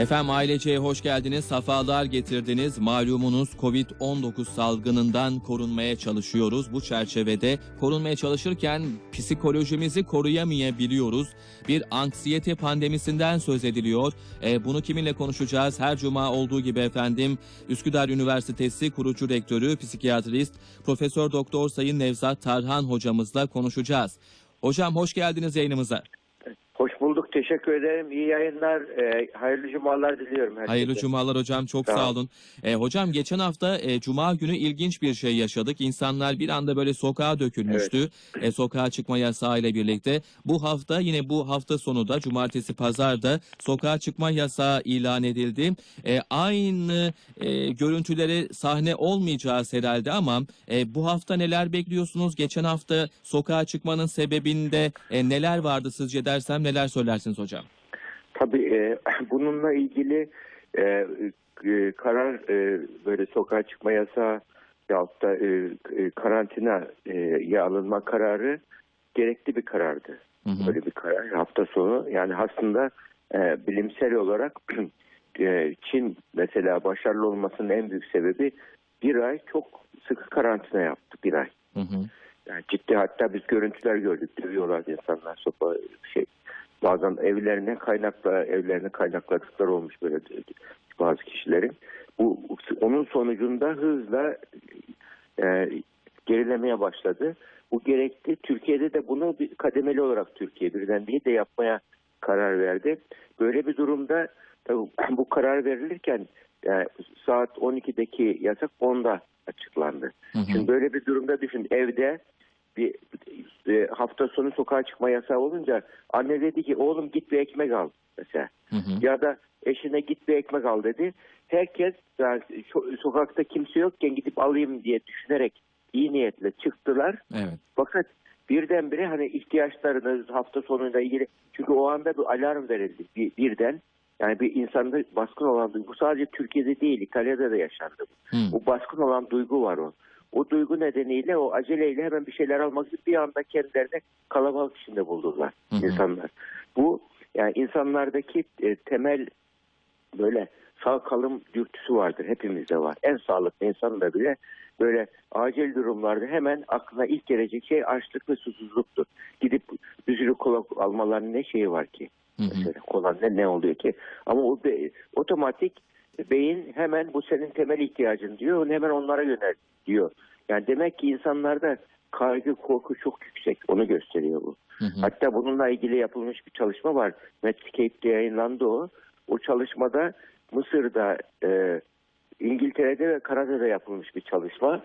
Efendim aileceye hoş geldiniz, safalar getirdiniz. Malumunuz Covid-19 salgınından korunmaya çalışıyoruz. Bu çerçevede korunmaya çalışırken psikolojimizi koruyamayabiliyoruz. Bir anksiyete pandemisinden söz ediliyor. E, bunu kiminle konuşacağız? Her cuma olduğu gibi efendim Üsküdar Üniversitesi kurucu rektörü, psikiyatrist, Profesör Doktor Sayın Nevzat Tarhan hocamızla konuşacağız. Hocam hoş geldiniz yayınımıza. Teşekkür ederim. İyi yayınlar. Ee, hayırlı cumalar diliyorum herkese. Hayırlı cumalar hocam çok Sağ sağ olun. E, hocam geçen hafta e, cuma günü ilginç bir şey yaşadık. İnsanlar bir anda böyle sokağa dökülmüştü. E, sokağa çıkma yasağı ile birlikte. Bu hafta yine bu hafta sonu da cumartesi pazarda sokağa çıkma yasağı ilan edildi. E, aynı e, görüntülere sahne olmayacağız herhalde ama e, bu hafta neler bekliyorsunuz? Geçen hafta sokağa çıkmanın sebebinde e, neler vardı sizce dersem neler söylersiniz hocam? Tabii e, bununla ilgili e, e, karar e, böyle sokağa çıkma yasağı yahut da e, e, karantinaya alınma kararı gerekli bir karardı. Hı hı. Böyle bir karar hafta sonu. Yani aslında e, bilimsel olarak e, Çin mesela başarılı olmasının en büyük sebebi bir ay çok sıkı karantina yaptı bir ay. Hı hı. Yani ciddi hatta biz görüntüler gördük. Dövüyorlar insanlar sopa şey bazen evlerine kaynakla evlerine kaynakladıklar olmuş böyle bazı kişilerin. Bu onun sonucunda hızla e, gerilemeye başladı. Bu gerekti. Türkiye'de de bunu bir kademeli olarak Türkiye birden değil de yapmaya karar verdi. Böyle bir durumda tabii bu karar verilirken yani saat 12'deki yasak 10'da açıklandı. Hı hı. Şimdi böyle bir durumda düşün evde bir e, hafta sonu sokağa çıkma yasağı olunca anne dedi ki oğlum git bir ekmek al mesela. Hı hı. Ya da eşine git bir ekmek al dedi. Herkes yani so- sokakta kimse yokken gidip alayım diye düşünerek iyi niyetle çıktılar. Evet. Fakat birdenbire hani ihtiyaçlarını hafta sonuyla ilgili çünkü o anda bir alarm verildi bir, birden. Yani bir insanda baskın olan duygu bu sadece Türkiye'de değil İtalya'da da yaşandı. bu. O baskın olan duygu var o. O duygu nedeniyle o aceleyle hemen bir şeyler almak için bir anda kendilerini kalabalık içinde buldular Hı hı. insanlar. Bu yani insanlardaki e, temel böyle sağ kalım dürtüsü vardır. Hepimizde var. En sağlıklı insan da bile böyle acil durumlarda hemen aklına ilk gelecek şey açlık ve susuzluktur. Gidip bir sürü kola almalarının ne şeyi var ki? Mesela kola ne, ne oluyor ki? Ama o be- otomatik beyin hemen bu senin temel ihtiyacın diyor. Hemen onlara yönel diyor. Yani demek ki insanlarda kaygı, korku çok yüksek. Onu gösteriyor bu. Hı hı. Hatta bununla ilgili yapılmış bir çalışma var. Medscape'de yayınlandı o. O çalışmada Mısır'da, e, İngiltere'de ve Kanada'da yapılmış bir çalışma.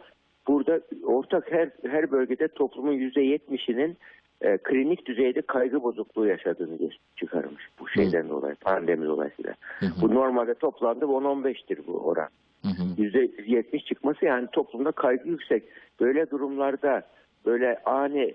Burada ortak her her bölgede toplumun %70'inin e, klinik düzeyde kaygı bozukluğu yaşadığını çıkarmış. Bu şeyden dolayı, pandemi dolayısıyla. Hı hı. Bu normalde toplamda 10-15'tir bu oran. Hı hı. %70 çıkması yani toplumda kaygı yüksek. Böyle durumlarda böyle ani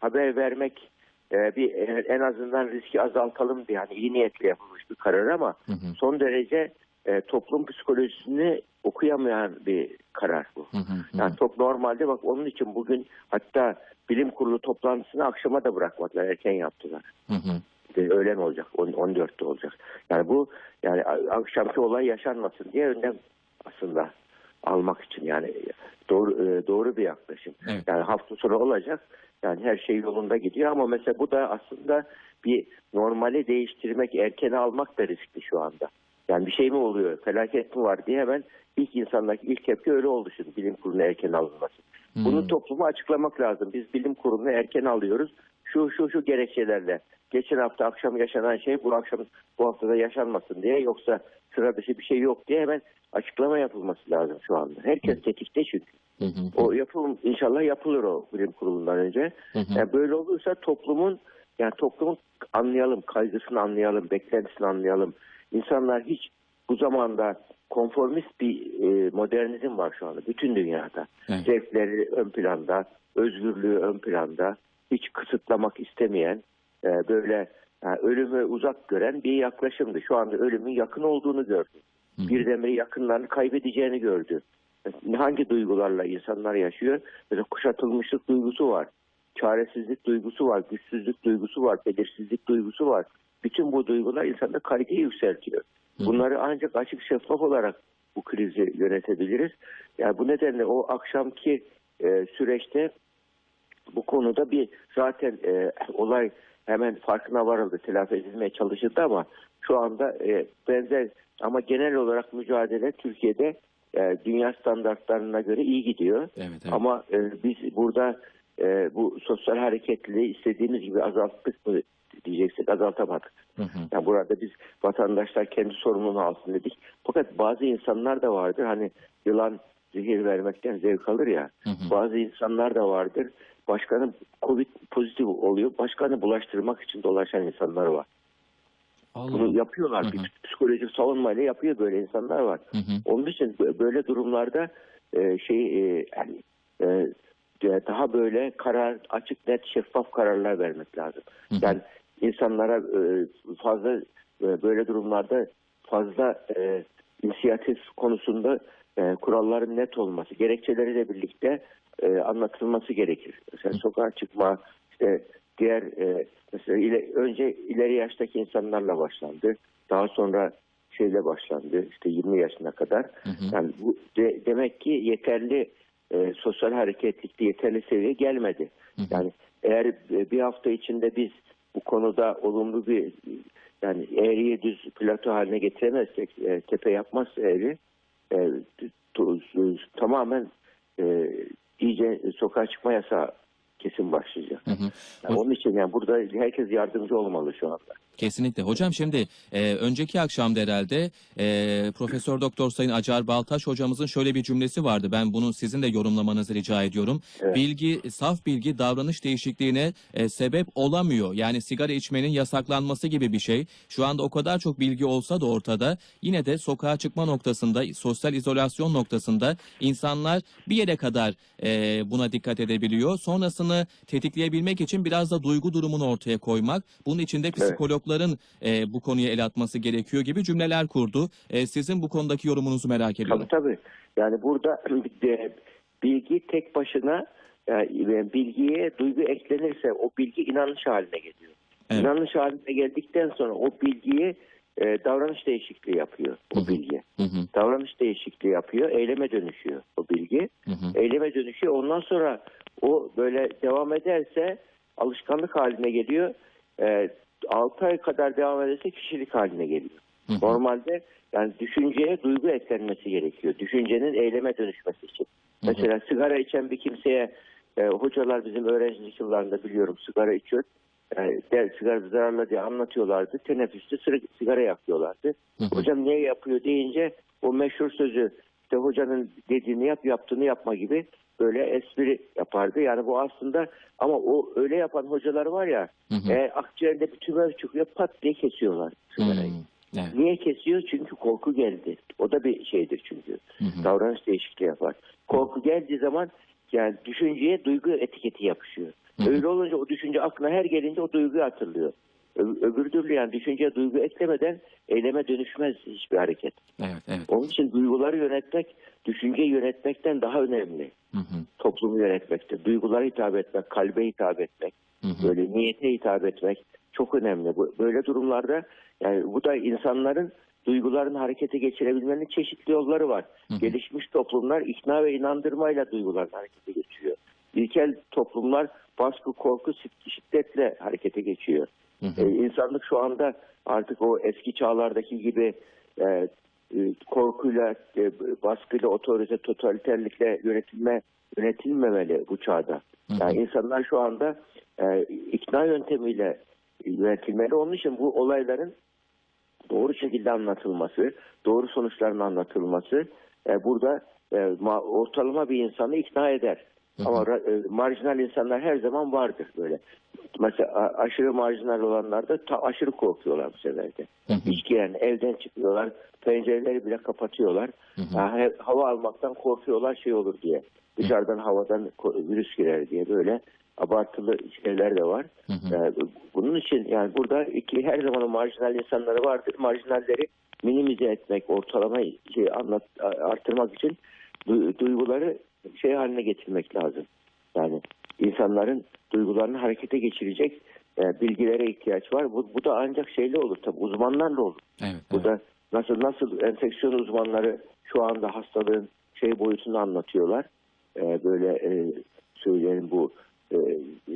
haber vermek e, bir en azından riski azaltalım diye yani iyi niyetle yapılmış bir karar ama Hı hı. son derece e, toplum psikolojisini okuyamayan bir karar bu. Hı hı. Hı Yani hı. çok normalde bak onun için bugün hatta bilim kurulu toplantısını akşama da bırakmadılar erken yaptılar. Hı hı. Öğlen olacak, on- 14'te olacak. Yani bu yani akşamki olay yaşanmasın diye önlem aslında almak için yani doğru e, doğru bir yaklaşım. Evet. Yani hafta sonu olacak. Yani her şey yolunda gidiyor ama mesela bu da aslında bir normali değiştirmek, erken almak da riskli şu anda. Yani bir şey mi oluyor, felaket mi var diye hemen ilk insanlardaki ilk tepki öyle oldu şimdi bilim kuruluna erken alınması. Hmm. Bunu topluma açıklamak lazım. Biz bilim kurulunu erken alıyoruz. Şu şu şu gerekçelerle. Geçen hafta akşam yaşanan şey bu akşam bu haftada yaşanmasın diye yoksa sıra dışı bir şey yok diye hemen açıklama yapılması lazım şu anda. Herkes tetikte çünkü. Hı hı. O yapım inşallah yapılır o bilim kurulundan önce. Hı hı. Yani böyle olursa toplumun yani toplumun anlayalım, kaygısını anlayalım, beklentisini anlayalım. İnsanlar hiç bu zamanda konformist bir e, modernizm var şu anda bütün dünyada. Evet. Zevkleri ön planda, özgürlüğü ön planda, hiç kısıtlamak istemeyen, e, böyle yani ölümü uzak gören bir yaklaşımdı. Şu anda ölümün yakın olduğunu gördü. Hı hı. Birdenbire yakınlarını kaybedeceğini gördü. Hangi duygularla insanlar yaşıyor? Mesela kuşatılmışlık duygusu var. Çaresizlik duygusu var. Güçsüzlük duygusu var. Belirsizlik duygusu var. Bütün bu duygular insanda kaygıyı yükseltiyor. Bunları ancak açık şeffaf olarak bu krizi yönetebiliriz. Yani bu nedenle o akşamki e, süreçte bu konuda bir zaten e, olay hemen farkına varıldı, telafi edilmeye çalışıldı ama şu anda e, benzer ama genel olarak mücadele Türkiye'de e, dünya standartlarına göre iyi gidiyor. Evet, evet. Ama e, biz burada e, bu sosyal hareketliliği istediğimiz gibi azalttık mı diyeceksek azaltamadık. Hı hı. Yani burada biz vatandaşlar kendi sorumluluğunu alsın dedik. Fakat bazı insanlar da vardır hani yılan zehir vermekten zevk alır ya. Hı hı. Bazı insanlar da vardır. Başkanı Covid pozitif oluyor. Başkanı bulaştırmak için dolaşan insanlar var. Allah. Bunu yapıyorlar. Hı hı. Bir psikolojik savunmayla yapıyor böyle insanlar var. Hı hı. Onun için bö- böyle durumlarda e, şey e, yani e, daha böyle karar açık net şeffaf kararlar vermek lazım. Hı hı. Yani insanlara e, fazla e, böyle durumlarda fazla e, inisiyatif konusunda e, kuralların net olması, gerekçeleriyle birlikte e, anlatılması gerekir. Mesela sokağa çıkma, işte diğer e, mesela ile, önce ileri yaştaki insanlarla başlandı. Daha sonra şeyle başlandı. işte 20 yaşına kadar. Hı hı. Yani bu de- demek ki yeterli e, sosyal hareketlilikte yeterli seviye gelmedi. Hı hı. Yani eğer bir hafta içinde biz bu konuda olumlu bir yani eğriyi düz plato haline getiremezsek, e, tepe yapmazsa eğri e, tamamen e, iyice sokağa çıkma yasağı kesin başlayacak. Hı hı. Yani onun için yani burada herkes yardımcı olmalı şu anda. Kesinlikle. Hocam şimdi e, önceki akşamda herhalde e, Profesör Doktor Sayın Acar Baltaş hocamızın şöyle bir cümlesi vardı. Ben bunu sizin de yorumlamanızı rica ediyorum. Evet. Bilgi, saf bilgi davranış değişikliğine e, sebep olamıyor. Yani sigara içmenin yasaklanması gibi bir şey. Şu anda o kadar çok bilgi olsa da ortada yine de sokağa çıkma noktasında, sosyal izolasyon noktasında insanlar bir yere kadar e, buna dikkat edebiliyor. Sonrasını tetikleyebilmek için biraz da duygu durumunu ortaya koymak. Bunun için de psikologların e, bu konuya el atması gerekiyor gibi cümleler kurdu. E, sizin bu konudaki yorumunuzu merak ediyorum. Tabii tabii. Yani burada de, bilgi tek başına yani bilgiye duygu eklenirse o bilgi inanış haline geliyor. Evet. İnanış haline geldikten sonra o bilgiyi e, davranış değişikliği yapıyor Hı o hı. bilgi. Hı hı, Davranış değişikliği yapıyor, eyleme dönüşüyor o bilgi. hı hı. Eyleme dönüşüyor. Ondan sonra o böyle devam ederse alışkanlık haline geliyor. E, 6 ay kadar devam ederse kişilik haline geliyor. Hı hı. Normalde yani düşünceye duygu eklenmesi gerekiyor. Düşüncenin eyleme dönüşmesi için. Hı hı. Mesela sigara içen bir kimseye e, hocalar bizim öğrencilik yıllarında biliyorum sigara içiyor. E, sigara zararlı diye anlatıyorlardı. Teneffüste sigara yakıyorlardı. Hı hı. Hocam niye yapıyor deyince o meşhur sözü işte hocanın dediğini yap yaptığını yapma gibi böyle espri yapardı. Yani bu aslında ama o öyle yapan hocalar var ya Hı hı. eğer akciğerinde bir tümör çıkıyor pat diye kesiyorlar sigarayı. Hmm, Evet. Niye kesiyor? Çünkü korku geldi. O da bir şeydir çünkü. Hı hı. Davranış değişikliği yapar. Korku geldiği zaman yani düşünceye duygu etiketi yapışıyor. Öyle olunca o düşünce aklına her gelince o duyguyu hatırlıyor. Öbür türlü yani düşünceye duygu eklemeden eyleme dönüşmez hiçbir hareket. Evet, evet. Onun için duyguları yönetmek, düşünceyi yönetmekten daha önemli. Hı hı, Toplumu yönetmekte. Duygulara hitap etmek, kalbe hitap etmek hı hı. böyle niyete hitap etmek çok önemli. Böyle durumlarda yani bu da insanların duygularını harekete geçirebilmenin çeşitli yolları var. Hı hı. Gelişmiş toplumlar ikna ve inandırmayla duygularını harekete geçiriyor. İlkel toplumlar baskı, korku, şid- şiddetle harekete geçiyor. Hı hı. Ee, insanlık şu anda artık o eski çağlardaki gibi e, e, korkuyla, e, baskıyla, otorite, totaliterlikle yönetilme yönetilmemeli bu çağda. Hı hı. Yani insanlar şu anda e, ikna yöntemiyle yönetilmeli. Onun için bu olayların doğru şekilde anlatılması, doğru sonuçların anlatılması e, burada e, ma- ortalama bir insanı ikna eder. Hı hı. Ama e, marjinal insanlar her zaman vardır böyle. Mesela aşırı marjinal olanlar da ta- aşırı korkuyorlar bu sefer de. Hı hı. Yani evden çıkıyorlar, pencereleri bile kapatıyorlar. Hı hı. Ha, hava almaktan korkuyorlar şey olur diye. Dışarıdan havadan ko- virüs girer diye böyle abartılı şeyler de var. Hı hı. Ee, bunun için yani burada iki her zaman marjinal insanları vardır. Marjinalleri minimize etmek, ortalama şey anlat artırmak için du- duyguları şey haline getirmek lazım. Yani insanların duygularını harekete geçirecek e, bilgilere ihtiyaç var. Bu, bu da ancak şeyle olur tabii uzmanlarla olur. Evet, Bu evet. da nasıl nasıl enfeksiyon uzmanları şu anda hastalığın şey boyutunu anlatıyorlar. Ee, böyle e, söyleyelim bu e, e,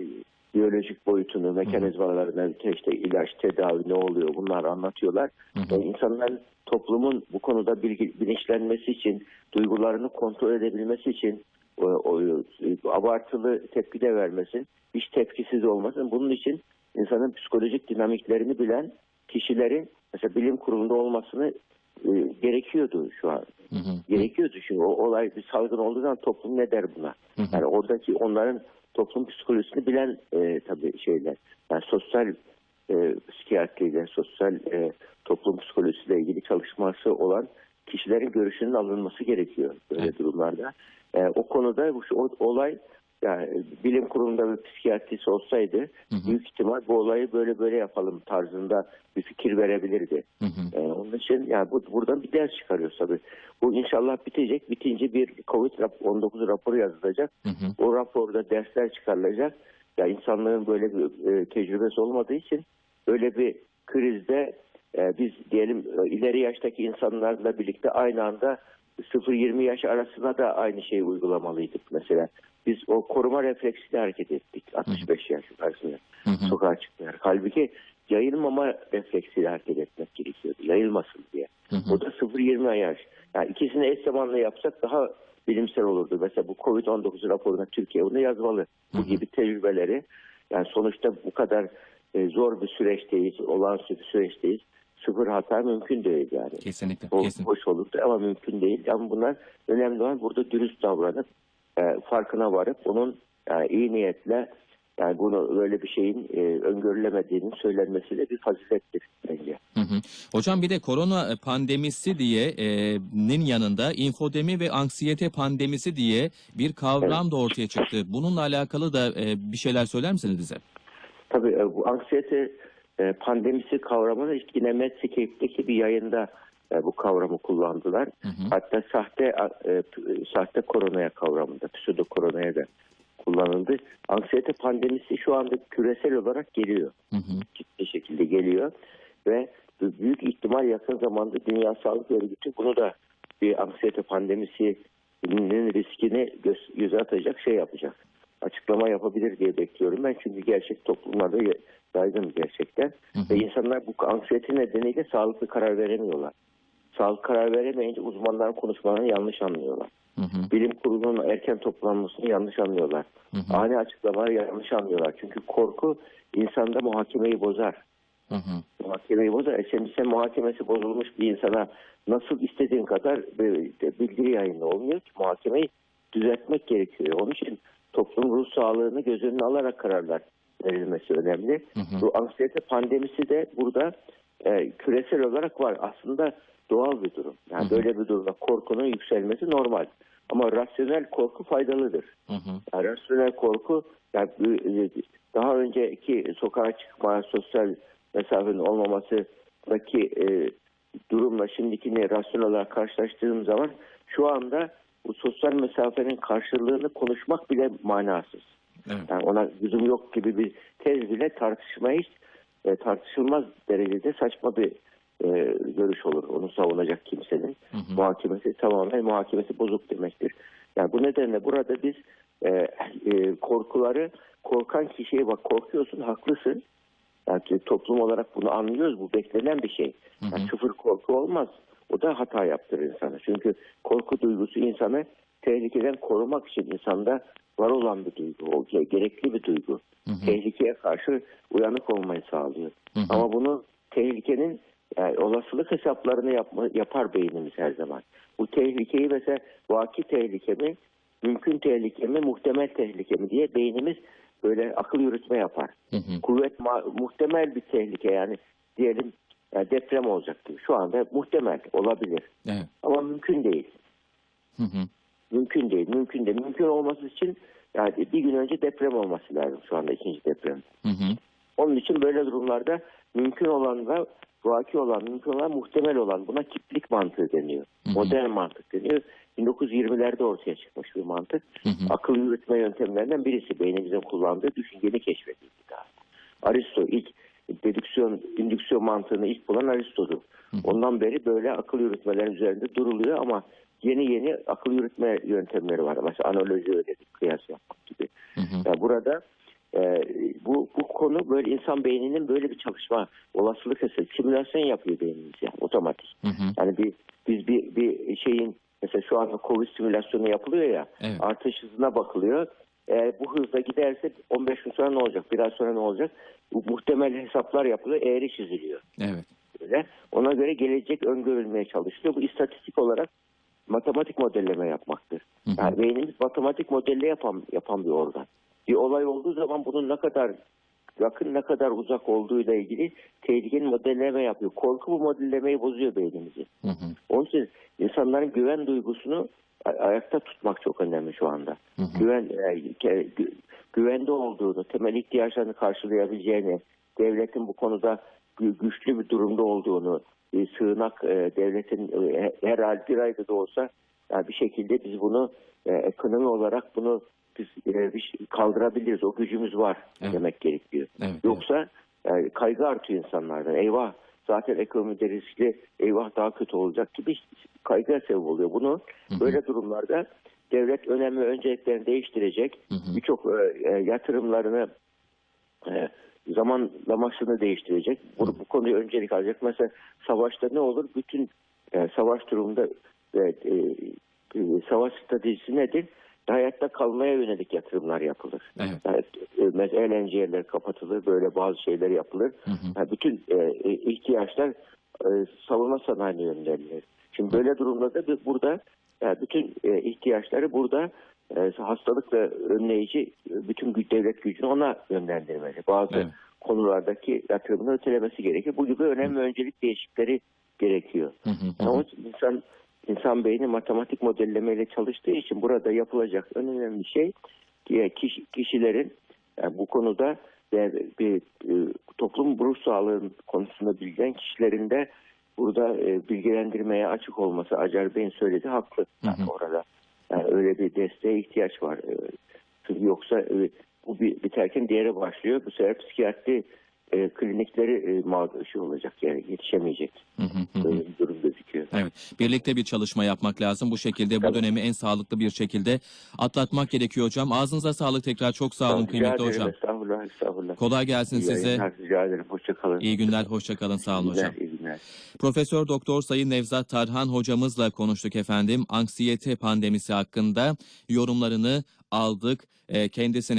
biyolojik boyutunu, mekanizmalarını, işte ilaç, tedavi ne oluyor bunları anlatıyorlar. Hı hı. E, insanların toplumun bu konuda bilgi, bilinçlenmesi için, duygularını kontrol edebilmesi için o, o, e, abartılı tepki de vermesin, hiç tepkisiz olmasın. Bunun için insanın psikolojik dinamiklerini bilen kişilerin mesela bilim kurulunda olmasını e, gerekiyordu şu an. Hı hı. Gerekiyordu çünkü o olay bir salgın olduğu zaman toplum ne der buna? Hı hı. Yani oradaki onların toplum psikolojisini bilen e, tabii şeyler. Yani sosyal e, psikiyatriyle, sosyal e, toplum psikolojisiyle ilgili çalışması olan kişilerin görüşünün alınması gerekiyor böyle Evet. durumlarda. E, o konuda bu o, olay yani bilim kurulunda bir psikiyatrist olsaydı Hı hı. büyük ihtimal bu olayı böyle böyle yapalım tarzında bir fikir verebilirdi. Hı hı. Ee, onun için yani bu, buradan bir ders çıkarıyoruz tabii. Bu inşallah bitecek. Bitince bir COVID-19 raporu yazılacak. Hı hı. O raporda dersler çıkarılacak. Ya insanlığın böyle bir e, tecrübesi olmadığı için böyle bir krizde e, biz diyelim e, ileri yaştaki insanlarla birlikte aynı anda 0-20 yaş arasına da aynı şeyi uygulamalıydık mesela. Biz o koruma refleksiyle hareket ettik 65 yaş arasında sokağa çıktılar. Halbuki yayılmama refleksiyle hareket etmek gerekiyordu. Yayılmasın diye. Hı hı. O da 0-20 yaş. Yani ikisini eş zamanlı yapsak daha bilimsel olurdu. Mesela bu Covid-19 raporuna Türkiye bunu yazmalı. Bu Hı hı. gibi tecrübeleri yani sonuçta bu kadar e, zor bir süreçteyiz, olağanüstü bir süreçteyiz. Sıfır hata mümkün değil yani. Kesinlikle. O, Kesin. hoş olurdu ama mümkün değil. Ama bunlar önemli olan burada dürüst davranıp e, farkına varıp onun yani iyi niyetle yani bunu böyle bir şeyin e, öngörülemediğinin söylenmesi de bir fazilettir bence. Hı hı. Hocam bir de korona e, pandemisi diye e, nin yanında infodemi ve anksiyete pandemisi diye bir kavram da ortaya çıktı. Bununla alakalı da e, bir şeyler söyler misiniz bize? Tabii e, bu anksiyete e, pandemisi kavramını ilk yine Medscape'deki bir yayında e, bu kavramı kullandılar. Hı hı. Hatta sahte e, p- sahte koronaya kavramında, pseudo koronaya da kullanıldı. Anksiyete pandemisi şu anda küresel olarak geliyor. Hı hı. ciddi şekilde geliyor ve büyük ihtimal yakın zamanda Dünya Sağlık Örgütü bunu da bir anksiyete pandemisinin riskini göz, göze atacak şey yapacak. Açıklama yapabilir diye bekliyorum ben çünkü gerçek toplumlarda yaygın gerçekten Hı hı. ve insanlar bu anksiyete nedeniyle sağlıklı karar veremiyorlar. Sağlık karar veremeyince uzmanların konuşmalarını yanlış anlıyorlar. Hı hı. Bilim kurulunun erken toplanmasını yanlış anlıyorlar. Hı hı. Ani açıklamaları yanlış anlıyorlar. Çünkü korku insanda muhakemeyi bozar. Hı hı. Muhakemeyi bozar. E Şimdi sen muhakemesi bozulmuş bir insana nasıl istediğin kadar bir- bildiri yayında olmuyor ki muhakemeyi düzeltmek gerekiyor. Onun için toplum ruh sağlığını göz önüne alarak kararlar verilmesi önemli. Hı hı. Bu anksiyete pandemisi de burada e, küresel olarak var. Aslında doğal bir durum. Yani Hı hı. böyle bir durumda korkunun yükselmesi normal. Ama rasyonel korku faydalıdır. Hı hı. Yani rasyonel korku yani bu- daha önceki sokağa çıkma, sosyal mesafenin olmamasındaki e, durumla şimdikini rasyonel olarak karşılaştırdığım zaman şu anda bu sosyal mesafenin karşılığını konuşmak bile manasız. Evet. Yani ona lüzum yok gibi bir tez bile tartışmaya hiç e, tartışılmaz derecede saçma bir e, görüş olur. Onu savunacak kimsenin Hı hı. muhakemesi tamamen muhakemesi bozuk demektir. Yani bu nedenle burada biz e, e, korkuları korkan kişiye bak korkuyorsun haklısın. Yani toplum olarak bunu anlıyoruz. Bu beklenen bir şey. Hı hı. Yani sıfır korku olmaz. O da hata yaptırır insana. Çünkü korku duygusu insanı tehlikeden korumak için insanda var olan bir duygu. O ge- gerekli bir duygu. Hı hı. Tehlikeye karşı uyanık olmayı sağlıyor. Hı hı. Ama bunu tehlikenin yani olasılık hesaplarını yapma, yapar beynimiz her zaman. Bu tehlikeyi mesela vaki tehlike mi, mümkün tehlike mi, muhtemel tehlike mi diye beynimiz böyle akıl yürütme yapar. Hı hı. Kuvvet muhtemel bir tehlike yani diyelim yani deprem olacaktı. Şu anda muhtemel olabilir Evet. ama mümkün değil. Hı hı. Mümkün değil, mümkün değil. Mümkün olması için yani bir gün önce deprem olması lazım şu anda ikinci deprem. Hı hı. Onun için böyle durumlarda mümkün olanla vaki olan, mümkün olan, muhtemel olan buna kiplik mantığı deniyor. Hı hı. Modern mantık deniyor. 1920'lerde ortaya çıkmış bir mantık. Hı hı. Akıl yürütme yöntemlerinden birisi beynimizin kullandığı düşünceni keşfedildi daha. Aristo ilk dedüksiyon, indüksiyon mantığını ilk bulan Aristo'dur. hı. Ondan beri böyle akıl yürütmelerin üzerinde duruluyor ama yeni yeni akıl yürütme yöntemleri var. Mesela analoji öğretik, kıyas yapmak gibi. Hı hı. Yani burada e, bu bu konu böyle insan beyninin böyle bir çalışma olasılık eseri simülasyon yapıyor beynimiz yani otomatik. Hı hı. Yani bir biz bir bir şeyin mesela şu anda Covid simülasyonu yapılıyor ya Evet. artış hızına bakılıyor. Eğer bu hızla giderse 15 gün sonra ne olacak? Biraz sonra ne olacak? Bu muhtemel hesaplar yapılıyor. Eğri çiziliyor. Evet. Böyle. Ona göre gelecek öngörülmeye çalışılıyor. Bu istatistik olarak matematik modelleme yapmaktır. Hı hı. Yani beynimiz matematik modelle yapan yapan bir organ. Bir olay olduğu zaman bunun ne kadar yakın ne kadar uzak olduğuyla ilgili tehlikenin modelleme yapıyor. Korku bu modellemeyi bozuyor beynimizi. Hı hı. Onun için insanların güven duygusunu ayakta tutmak çok önemli şu anda. Hı hı. Güven e, gü- güvende olduğunu, temel ihtiyaçlarını karşılayabileceğini, devletin bu konuda gü- güçlü bir durumda olduğunu, e, sığınak e, devletin e, her hal bir ayda da olsa yani bir şekilde biz bunu e, ekonomi olarak bunu biz e, kaldırabiliriz. O gücümüz var Evet. demek gerekiyor. Evet, Yoksa e, kaygı artıyor insanlardan. Eyvah zaten ekonomide riskli, eyvah daha kötü olacak gibi kaygıya sebep oluyor. Bunu hı. böyle durumlarda devlet önemli önceliklerini değiştirecek. Birçok e, yatırımlarını e, zamanlamasını değiştirecek. Bu, bu konuyu öncelik alacak. Mesela savaşta ne olur? Bütün e, savaş durumunda e, e, e, savaş stratejisi nedir? Hayatta kalmaya yönelik yatırımlar yapılır. Evet. Yani, e, mesela yerleri kapatılır, böyle bazı şeyler yapılır. Hı hı. Yani bütün e, e, ihtiyaçlar e, savunma sanayine yönlenilir. Şimdi böyle durumlarda biz burada yani bütün e, ihtiyaçları burada e, hastalıkla önleyici e, bütün devlet gücünü ona yönlendirmeli. Bazı Evet. konulardaki yatırımını ötelemesi gerekir. Bu gibi önemli öncelik değişiklikleri gerekiyor. Hı hı. İçin insan insan beyni matematik modellemeyle çalıştığı için burada yapılacak en önemli şey e, kişi, kişilerin yani bu konuda e, bir e, toplum ruh sağlığı konusunda bilgilen kişilerin de burada e, bilgilendirmeye açık olması Acar Bey'in söylediği haklı Hı hı. orada. Yani öyle bir desteğe ihtiyaç var. Çünkü yoksa e, bu biterken diğeri başlıyor. Bu sefer psikiyatri e, klinikleri e, mağdur şey olacak yani yetişemeyecek. Böyle bir durum gözüküyor. Evet. Birlikte bir çalışma yapmak lazım. Bu şekilde bu Tabii. dönemi en sağlıklı bir şekilde atlatmak gerekiyor hocam. Ağzınıza sağlık tekrar. Çok sağ olun kıymetli hocam. Estağfurullah, estağfurullah. Kolay gelsin İyi size. yayınlar, Rica ederim. Hoşça kalın. İyi günler. Hoşça kalın. Sağ olun hocam. iyi günler. Profesör Doktor Sayın Nevzat Tarhan hocamızla konuştuk efendim. Anksiyete pandemisi hakkında yorumlarını aldık. Ee, kendisine